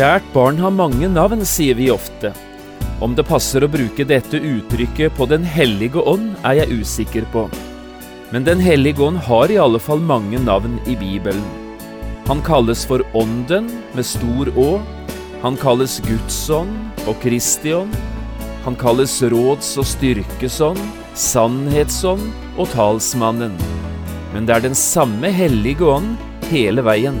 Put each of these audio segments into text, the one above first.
Kjært barn har mange navn, sier vi ofte. Om det passer å bruke dette uttrykket på Den hellige ånd, er jeg usikker på. Men Den hellige ånd har i alle fall mange navn i Bibelen. Han kalles for Ånden med stor Å. Han kalles Gudsånd og Kristi ånd. Han kalles Råds- og styrkesånd, Sannhetsånd og Talsmannen. Men det er den samme Hellige ånd hele veien.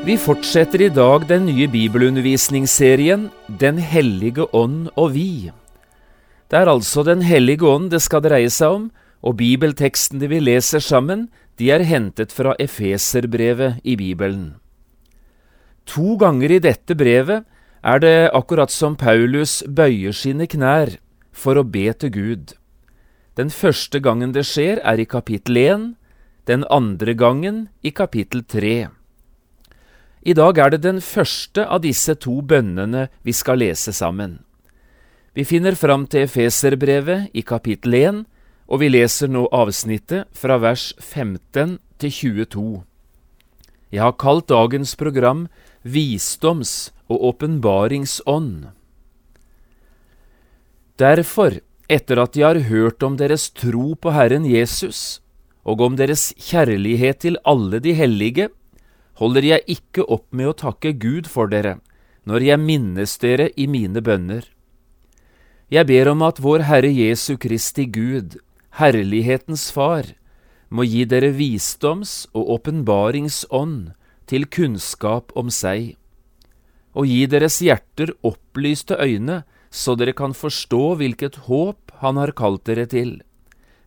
Vi fortsetter i dag den nye bibelundervisningsserien Den hellige ånd og vi. Det er altså Den hellige ånd det skal dreie seg om, og bibeltekstene vi leser sammen, de er hentet fra Efeserbrevet i Bibelen. To ganger i dette brevet er det akkurat som Paulus bøyer sine knær for å be til Gud. Den første gangen det skjer, er i kapittel 1, den andre gangen i kapittel 3. I dag er det den første av disse to bønnene vi skal lese sammen. Vi finner fram til Efeserbrevet i kapittel 1, og vi leser nå avsnittet fra vers 15 til 22. Jeg har kalt dagens program Visdoms- og åpenbaringsånd. Derfor, etter at de har hørt om deres tro på Herren Jesus, og om deres kjærlighet til alle de hellige, holder jeg ikke opp med å takke Gud for dere når jeg minnes dere i mine bønner. Jeg ber om at vår Herre Jesu Kristi Gud, Herlighetens Far, må gi dere visdoms- og åpenbaringsånd til kunnskap om seg, og gi deres hjerter opplyste øyne så dere kan forstå hvilket håp Han har kalt dere til,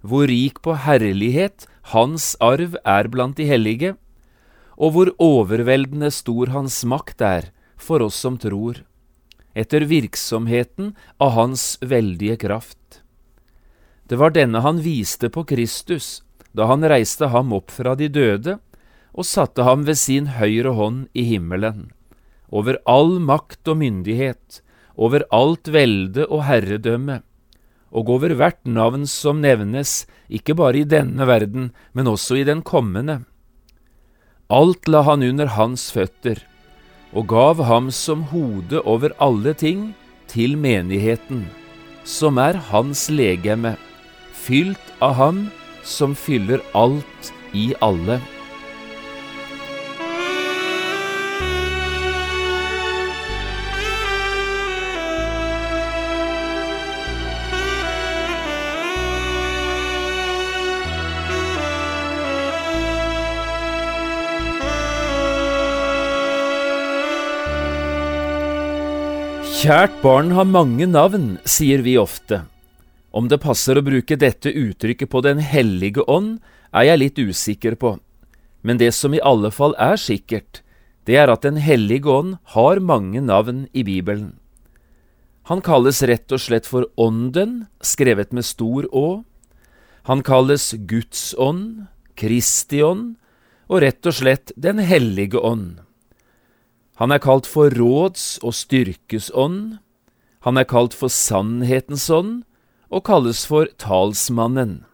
hvor rik på herlighet Hans arv er blant de hellige, og hvor overveldende stor hans makt er for oss som tror, etter virksomheten av hans veldige kraft. Det var denne han viste på Kristus da han reiste ham opp fra de døde og satte ham ved sin høyre hånd i himmelen, over all makt og myndighet, over alt velde og herredømme, og over hvert navn som nevnes, ikke bare i denne verden, men også i den kommende Alt la han under hans føtter, og gav ham som hode over alle ting til menigheten, som er hans legeme, fylt av ham som fyller alt i alle. Kjært barn har mange navn, sier vi ofte. Om det passer å bruke dette uttrykket på Den hellige ånd, er jeg litt usikker på, men det som i alle fall er sikkert, det er at Den hellige ånd har mange navn i Bibelen. Han kalles rett og slett for Ånden, skrevet med stor Å. Han kalles Guds ånd, Kristi ånd, og rett og slett Den hellige ånd. Han er kalt for råds- og styrkesånd, han er kalt for sannhetens ånd, og kalles for talsmannen.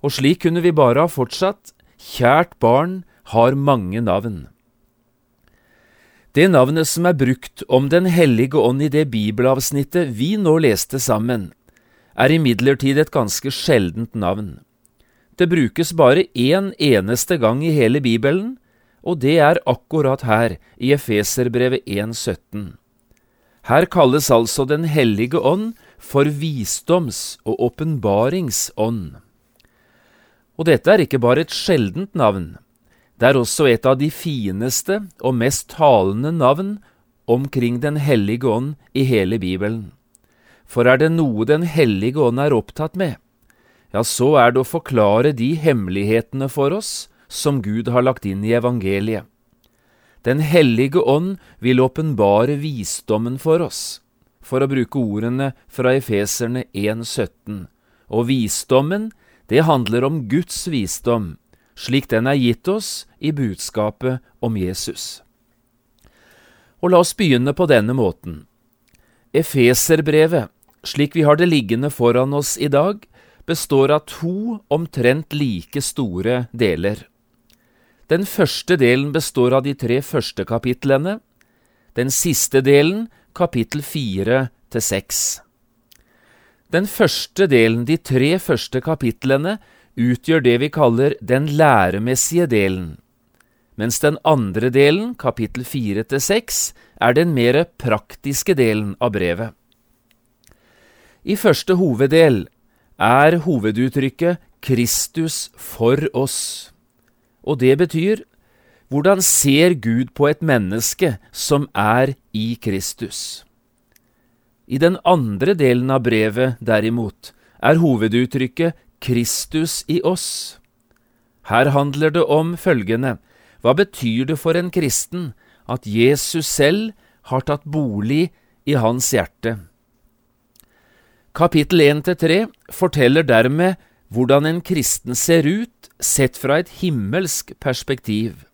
Og slik kunne vi bare ha fortsatt, kjært barn har mange navn. Det navnet som er brukt om Den hellige ånd i det bibelavsnittet vi nå leste sammen, er imidlertid et ganske sjeldent navn. Det brukes bare én eneste gang i hele Bibelen, og det er akkurat her, i Efeserbrevet 1,17. Her kalles altså Den hellige ånd for visdoms- og åpenbaringsånd. Og dette er ikke bare et sjeldent navn, Det er også et av de fineste og mest talende navn omkring Den hellige ånd i hele Bibelen. For er det noe Den hellige ånd er opptatt med, ja, så er det å forklare de hemmelighetene for oss som Gud har lagt inn i evangeliet. Den hellige ånd vil åpenbare visdommen for oss, for å bruke ordene fra Efeserne 1,17. Og visdommen, det handler om Guds visdom, slik den er gitt oss i budskapet om Jesus. Og la oss begynne på denne måten. Efeserbrevet, slik vi har det liggende foran oss i dag, består av to omtrent like store deler. Den første delen består av de tre første kapitlene, den siste delen kapittel fire til seks. Den første delen, de tre første kapitlene, utgjør det vi kaller den læremessige delen, mens den andre delen, kapittel fire til seks, er den mer praktiske delen av brevet. I første hoveddel er hoveduttrykket Kristus for oss, og det betyr hvordan ser Gud på et menneske som er i Kristus? I den andre delen av brevet, derimot, er hoveduttrykket Kristus i oss. Her handler det om følgende, hva betyr det for en kristen at Jesus selv har tatt bolig i hans hjerte? Kapittel 1–3 forteller dermed hvordan en kristen ser ut sett fra et himmelsk perspektiv,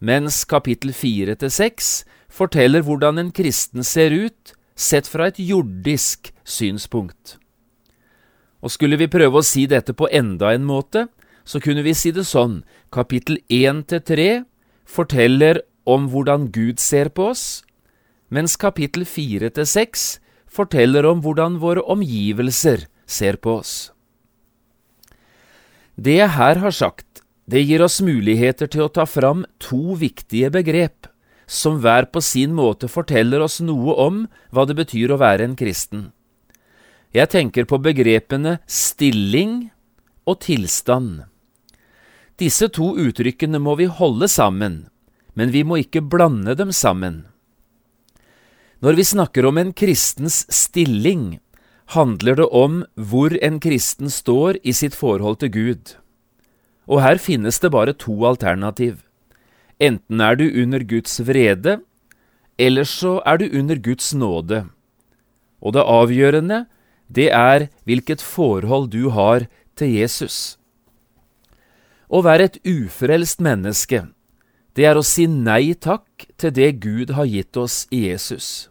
mens kapittel 4–6 forteller hvordan en kristen ser ut sett fra et jordisk synspunkt. Og skulle vi prøve å si dette på enda en måte, så kunne vi si det sånn, kapittel 1–3 forteller om hvordan Gud ser på oss, mens kapittel 4–6 forteller om hvordan våre omgivelser ser på oss. Det jeg her har sagt, det gir oss muligheter til å ta fram to viktige begrep, som hver på sin måte forteller oss noe om hva det betyr å være en kristen. Jeg tenker på begrepene stilling og tilstand. Disse to uttrykkene må vi holde sammen, men vi må ikke blande dem sammen. Når vi snakker om en kristens stilling, handler det om hvor en kristen står i sitt forhold til Gud. Og her finnes det bare to alternativ. Enten er du under Guds vrede, eller så er du under Guds nåde. Og det avgjørende, det er hvilket forhold du har til Jesus. Å være et ufrelst menneske, det er å si nei takk til det Gud har gitt oss i Jesus.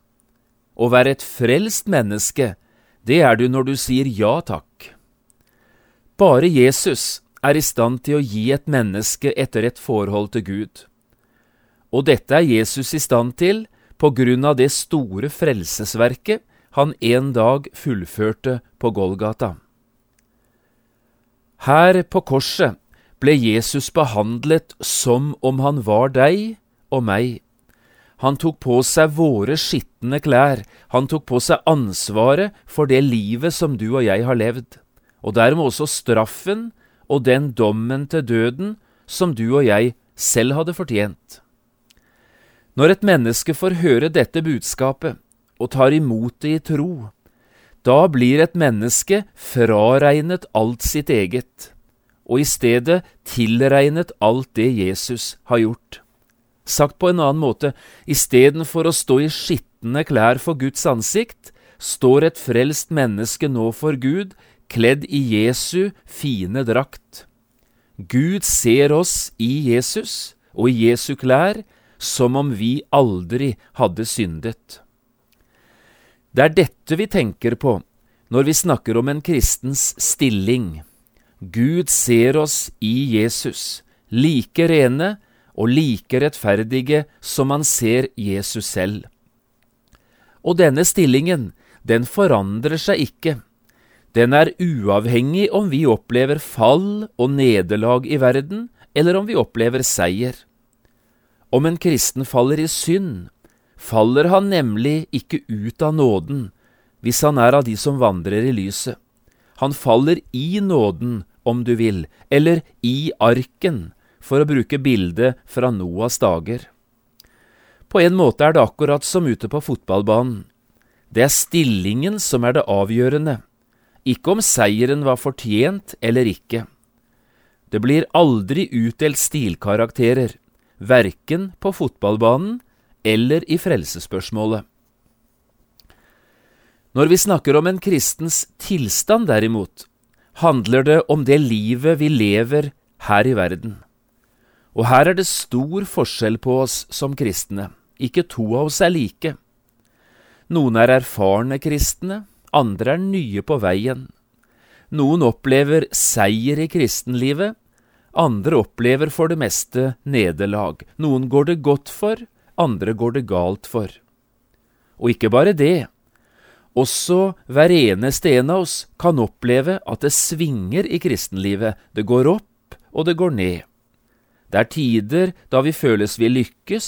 Å være et frelst menneske, det er du når du sier ja takk. Bare Jesus er i stand til å gi et menneske etter et forhold til Gud. Og dette er Jesus i stand til på grunn av det store frelsesverket han en dag fullførte på Golgata. Her på korset ble Jesus behandlet som om han var deg og meg. Han tok på seg våre skitne klær, han tok på seg ansvaret for det livet som du og jeg har levd, og dermed også straffen og den dommen til døden som du og jeg selv hadde fortjent. Når et menneske får høre dette budskapet og tar imot det i tro, da blir et menneske fraregnet alt sitt eget og i stedet tilregnet alt det Jesus har gjort. Sagt på en annen måte, istedenfor å stå i skitne klær for Guds ansikt, står et frelst menneske nå for Gud, kledd i Jesu fine drakt. Gud ser oss i Jesus og i Jesu klær som om vi aldri hadde syndet. Det er dette vi tenker på når vi snakker om en kristens stilling. Gud ser oss i Jesus, like rene og like rettferdige som man ser Jesus selv. Og denne stillingen, den forandrer seg ikke. Den er uavhengig om vi opplever fall og nederlag i verden, eller om vi opplever seier. Om en kristen faller i synd, faller han nemlig ikke ut av nåden hvis han er av de som vandrer i lyset. Han faller i nåden, om du vil, eller i arken, for å bruke bildet fra Noas dager. På en måte er det akkurat som ute på fotballbanen. Det er stillingen som er det avgjørende, ikke om seieren var fortjent eller ikke. Det blir aldri utdelt stilkarakterer, verken på fotballbanen eller i frelsesspørsmålet. Når vi snakker om en kristens tilstand, derimot, handler det om det livet vi lever her i verden. Og her er det stor forskjell på oss som kristne. Ikke to av oss er like. Noen er erfarne kristne, andre er nye på veien. Noen opplever seier i kristenlivet, andre opplever for det meste nederlag. Noen går det godt for, andre går det galt for. Og ikke bare det. Også hver eneste en av oss kan oppleve at det svinger i kristenlivet. Det går opp, og det går ned. Det er tider da vi føles vi lykkes,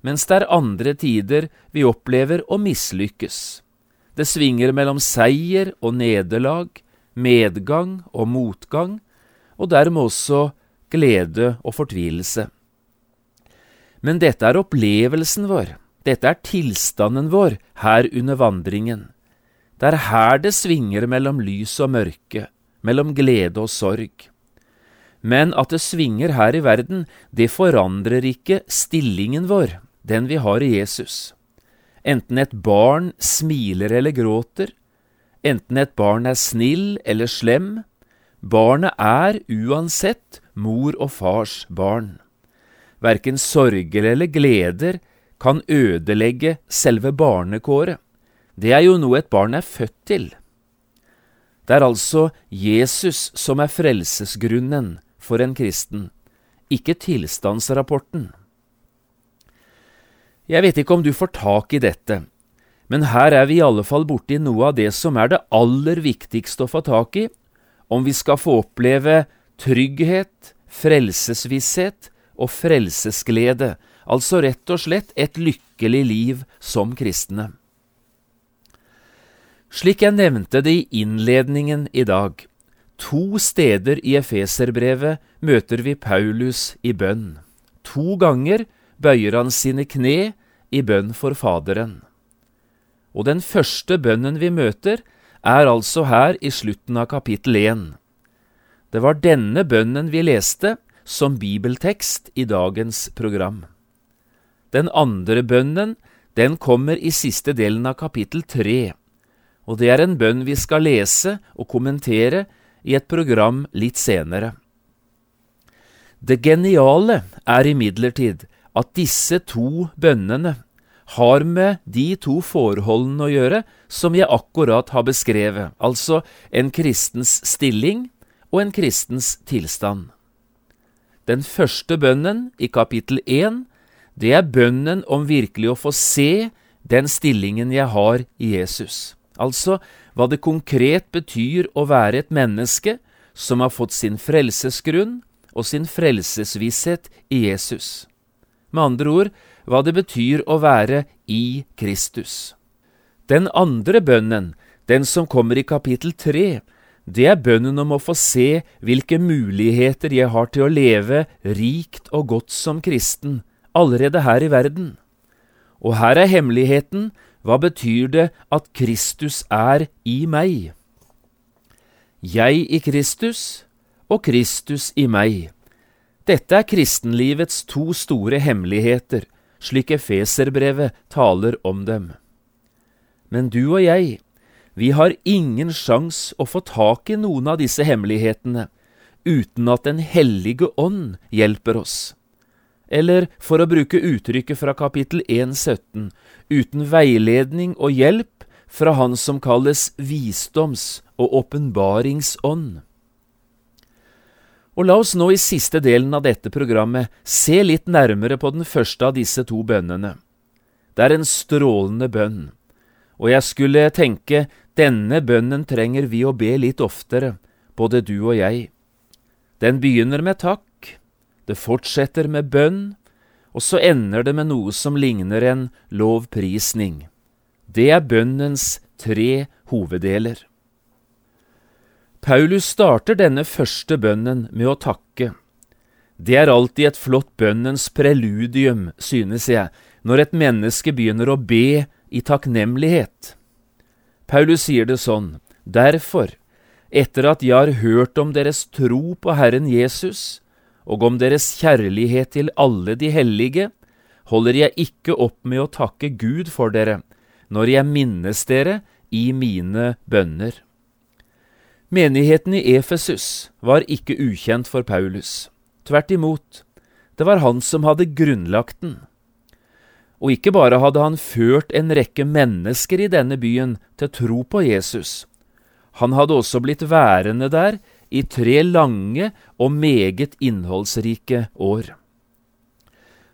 mens det er andre tider vi opplever å mislykkes. Det svinger mellom seier og nederlag, medgang og motgang, og dermed også glede og fortvilelse. Men dette er opplevelsen vår. Dette er tilstanden vår her under vandringen. Det er her det svinger mellom lys og mørke, mellom glede og sorg. Men at det svinger her i verden, det forandrer ikke stillingen vår, den vi har i Jesus. Enten et barn smiler eller gråter, enten et barn er snill eller slem, barnet er uansett mor og fars barn. Verken sorger eller gleder kan ødelegge selve barnekåret. Det er jo noe et barn er født til. Det er altså Jesus som er frelsesgrunnen for en kristen, ikke tilstandsrapporten. Jeg vet ikke om du får tak i dette, men her er vi i alle fall borti noe av det som er det aller viktigste å få tak i om vi skal få oppleve trygghet, frelsesvisshet og frelsesglede, altså rett og slett et lykkelig liv som kristne. Slik jeg nevnte det i innledningen i dag, to steder i Efeserbrevet møter vi Paulus i bønn. To ganger bøyer han sine kne i bønn for Faderen. Og den første bønnen vi møter, er altså her i slutten av kapittel 1. Det var denne bønnen vi leste som bibeltekst i dagens program. Den andre bønnen, den kommer i siste delen av kapittel 3, og det er en bønn vi skal lese og kommentere i et program litt senere. Det geniale er imidlertid at disse to bønnene har med de to forholdene å gjøre som jeg akkurat har beskrevet, altså en kristens stilling og en kristens tilstand. Den første bønnen i kapittel 1, det er bønnen om virkelig å få se den stillingen jeg har i Jesus. Altså hva det konkret betyr å være et menneske som har fått sin frelsesgrunn og sin frelsesvisshet i Jesus. Med andre ord hva det betyr å være i Kristus. Den andre bønnen, den som kommer i kapittel tre, det er bønnen om å få se hvilke muligheter jeg har til å leve rikt og godt som kristen, allerede her i verden. Og her er hemmeligheten hva betyr det at Kristus er i meg? Jeg i Kristus og Kristus i meg. Dette er kristenlivets to store hemmeligheter, slik Efeserbrevet taler om dem. Men du og jeg, vi har ingen sjans å få tak i noen av disse hemmelighetene uten at Den hellige ånd hjelper oss. Eller for å bruke uttrykket fra kapittel 1.17, uten veiledning og hjelp fra Han som kalles visdoms- og åpenbaringsånd. Og la oss nå i siste delen av dette programmet se litt nærmere på den første av disse to bønnene. Det er en strålende bønn, og jeg skulle tenke denne bønnen trenger vi å be litt oftere, både du og jeg. Den begynner med takk, det fortsetter med bønn, og så ender det med noe som ligner en lovprisning. Det er bønnens tre hoveddeler. Paulus starter denne første bønnen med å takke. Det er alltid et flott bønnens preludium, synes jeg, når et menneske begynner å be i takknemlighet. Paulus sier det sånn, derfor, etter at jeg har hørt om deres tro på Herren Jesus, og om deres kjærlighet til alle de hellige, holder jeg ikke opp med å takke Gud for dere, når jeg minnes dere i mine bønner. Menigheten i Efesus var ikke ukjent for Paulus. Tvert imot, det var han som hadde grunnlagt den. Og ikke bare hadde han ført en rekke mennesker i denne byen til tro på Jesus, han hadde også blitt værende der i tre lange og meget innholdsrike år.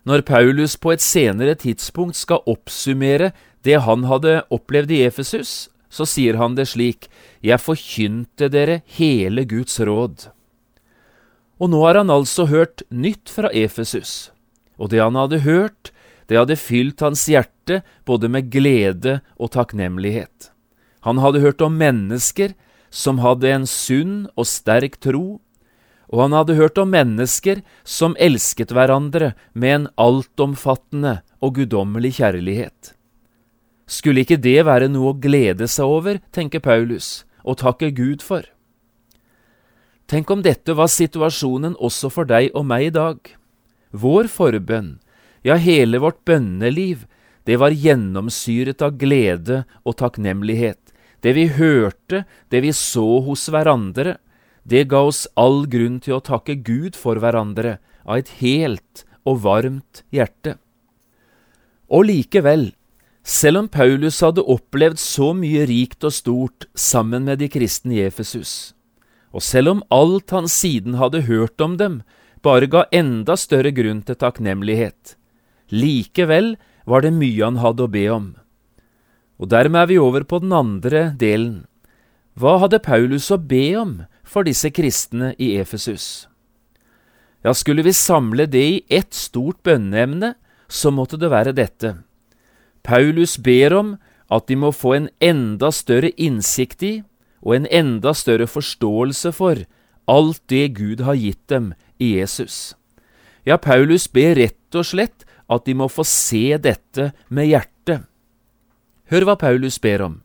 Når Paulus på et senere tidspunkt skal oppsummere det han hadde opplevd i Efesus, så sier han det slik, Jeg forkynte dere hele Guds råd. Og nå har han altså hørt nytt fra Efesus, og det han hadde hørt, det hadde fylt hans hjerte både med glede og takknemlighet. Han hadde hørt om mennesker som hadde en sunn og sterk tro, og han hadde hørt om mennesker som elsket hverandre med en altomfattende og guddommelig kjærlighet. Skulle ikke det være noe å glede seg over, tenker Paulus, og takke Gud for? Tenk om dette var situasjonen også for deg og meg i dag. Vår forbønn, ja, hele vårt bønneliv, det var gjennomsyret av glede og takknemlighet. Det vi hørte, det vi så hos hverandre, det ga oss all grunn til å takke Gud for hverandre av et helt og varmt hjerte. Og likevel, selv om Paulus hadde opplevd så mye rikt og stort sammen med de kristne i Efesus, og selv om alt han siden hadde hørt om dem, bare ga enda større grunn til takknemlighet, likevel var det mye han hadde å be om. Og dermed er vi over på den andre delen. Hva hadde Paulus å be om for disse kristne i Efesus? Ja, skulle vi samle det i ett stort bønneemne, så måtte det være dette. Paulus ber om at de må få en enda større innsikt i og en enda større forståelse for alt det Gud har gitt dem i Jesus. Ja, Paulus ber rett og slett at de må få se dette med hjertet. Hør hva Paulus ber om.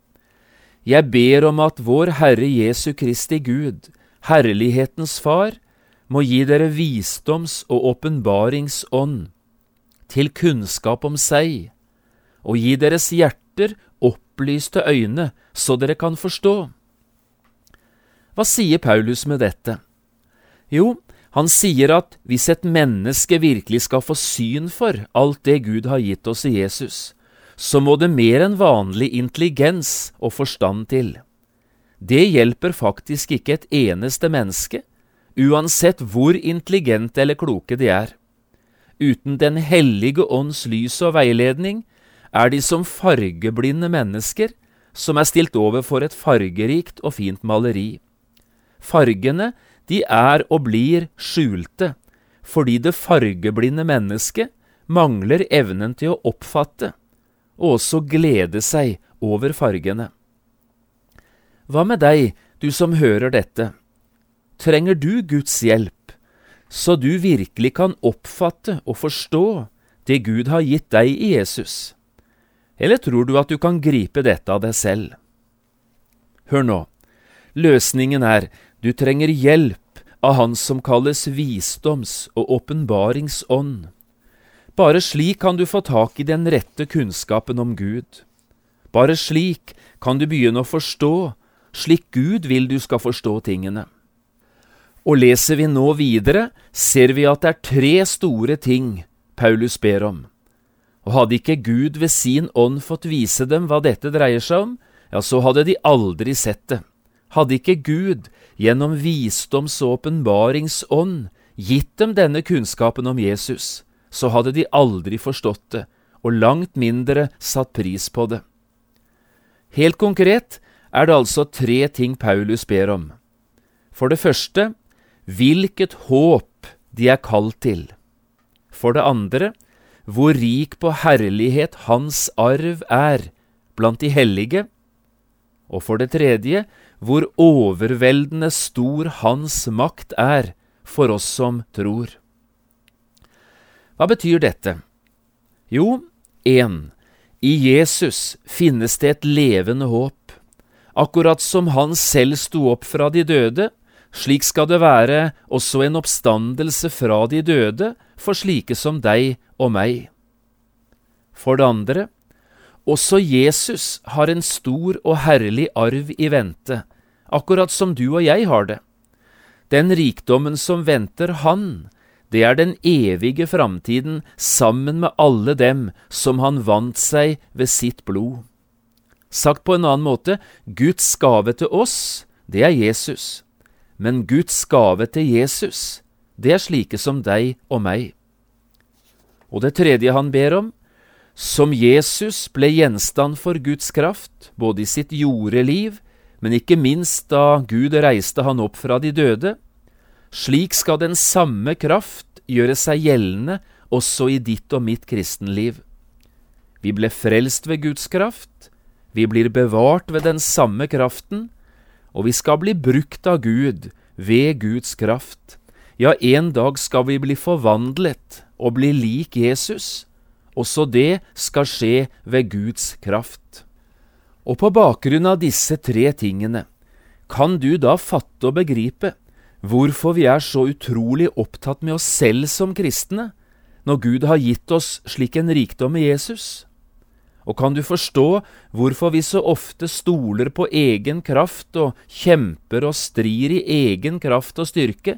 Jeg ber om at vår Herre Jesu Kristi Gud, Herlighetens Far, må gi dere visdoms- og åpenbaringsånd, til kunnskap om seg, og gi deres hjerter opplyste øyne, så dere kan forstå. Hva sier Paulus med dette? Jo, han sier at hvis et menneske virkelig skal få syn for alt det Gud har gitt oss i Jesus, så må det mer enn vanlig intelligens og forstand til. Det hjelper faktisk ikke et eneste menneske, uansett hvor intelligente eller kloke de er. Uten Den hellige ånds lys og veiledning er de som fargeblinde mennesker som er stilt over for et fargerikt og fint maleri. Fargene, de er og blir skjulte, fordi det fargeblinde mennesket mangler evnen til å oppfatte og også glede seg over fargene. Hva med deg, du som hører dette? Trenger du Guds hjelp, så du virkelig kan oppfatte og forstå det Gud har gitt deg i Jesus? eller tror du at du kan gripe dette av deg selv? Hør nå, løsningen er du trenger hjelp av Han som kalles visdoms- og åpenbaringsånd. Bare slik kan du få tak i den rette kunnskapen om Gud. Bare slik kan du begynne å forstå, slik Gud vil du skal forstå tingene. Og leser vi nå videre, ser vi at det er tre store ting Paulus ber om. Og hadde ikke Gud ved sin ånd fått vise dem hva dette dreier seg om, ja, så hadde de aldri sett det. Hadde ikke Gud, gjennom visdoms- og åpenbaringsånd, gitt dem denne kunnskapen om Jesus, så hadde de aldri forstått det, og langt mindre satt pris på det. Helt konkret er det altså tre ting Paulus ber om. For det første, hvilket håp de er kalt til. For det andre, hvor rik på herlighet hans arv er blant de hellige, og for det tredje, hvor overveldende stor hans makt er for oss som tror. Hva betyr dette? Jo, 1. I Jesus finnes det et levende håp. Akkurat som han selv sto opp fra de døde, slik skal det være også en oppstandelse fra de døde for slike som deg og meg. For det andre, også Jesus har en stor og herlig arv i vente, akkurat som du og jeg har det. Den rikdommen som venter Han, det er den evige framtiden sammen med alle dem som Han vant seg ved sitt blod. Sagt på en annen måte, Guds gave til oss, det er Jesus. Men Guds gave til Jesus, det er slike som deg og meg. Og det tredje han ber om, som Jesus ble gjenstand for Guds kraft, både i sitt jordeliv, men ikke minst da Gud reiste han opp fra de døde, slik skal den samme kraft gjøre seg gjeldende også i ditt og mitt kristenliv. Vi ble frelst ved Guds kraft, vi blir bevart ved den samme kraften, og vi skal bli brukt av Gud ved Guds kraft. Ja, en dag skal vi bli forvandlet og bli lik Jesus, også det skal skje ved Guds kraft. Og på bakgrunn av disse tre tingene, kan du da fatte og begripe hvorfor vi er så utrolig opptatt med oss selv som kristne, når Gud har gitt oss slik en rikdom i Jesus? Og kan du forstå hvorfor vi så ofte stoler på egen kraft og kjemper og strir i egen kraft og styrke,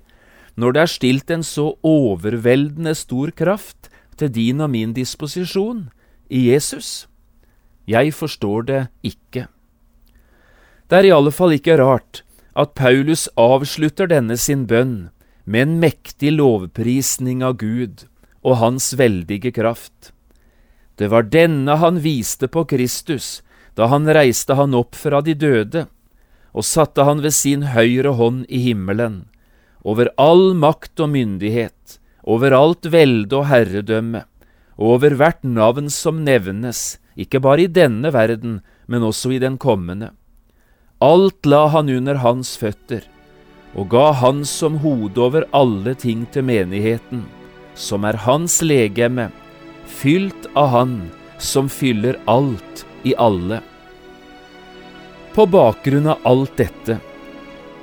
når det er stilt en så overveldende stor kraft til din og min disposisjon i Jesus? Jeg forstår det ikke. Det er i alle fall ikke rart at Paulus avslutter denne sin bønn med en mektig lovprisning av Gud og Hans veldige kraft. Det var denne han viste på Kristus da han reiste han opp fra de døde og satte han ved sin høyre hånd i himmelen, over all makt og myndighet, over alt velde og herredømme, og over hvert navn som nevnes, ikke bare i denne verden, men også i den kommende. Alt la han under hans føtter, og ga han som hode over alle ting til menigheten, som er hans legeme, fylt av Han som fyller alt i alle. På bakgrunn av alt dette,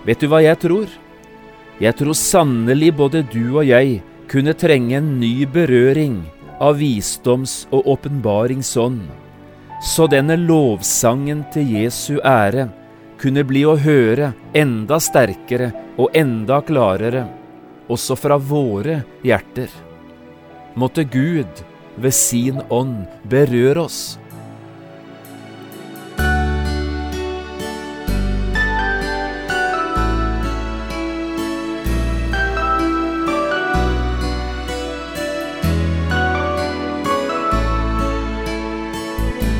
vet du hva jeg tror? Jeg tror sannelig både du og jeg kunne trenge en ny berøring av visdoms- og åpenbaringsånd, så denne lovsangen til Jesu ære kunne bli å høre enda sterkere og enda klarere, også fra våre hjerter. Måtte Gud ved sin ånd berøre oss.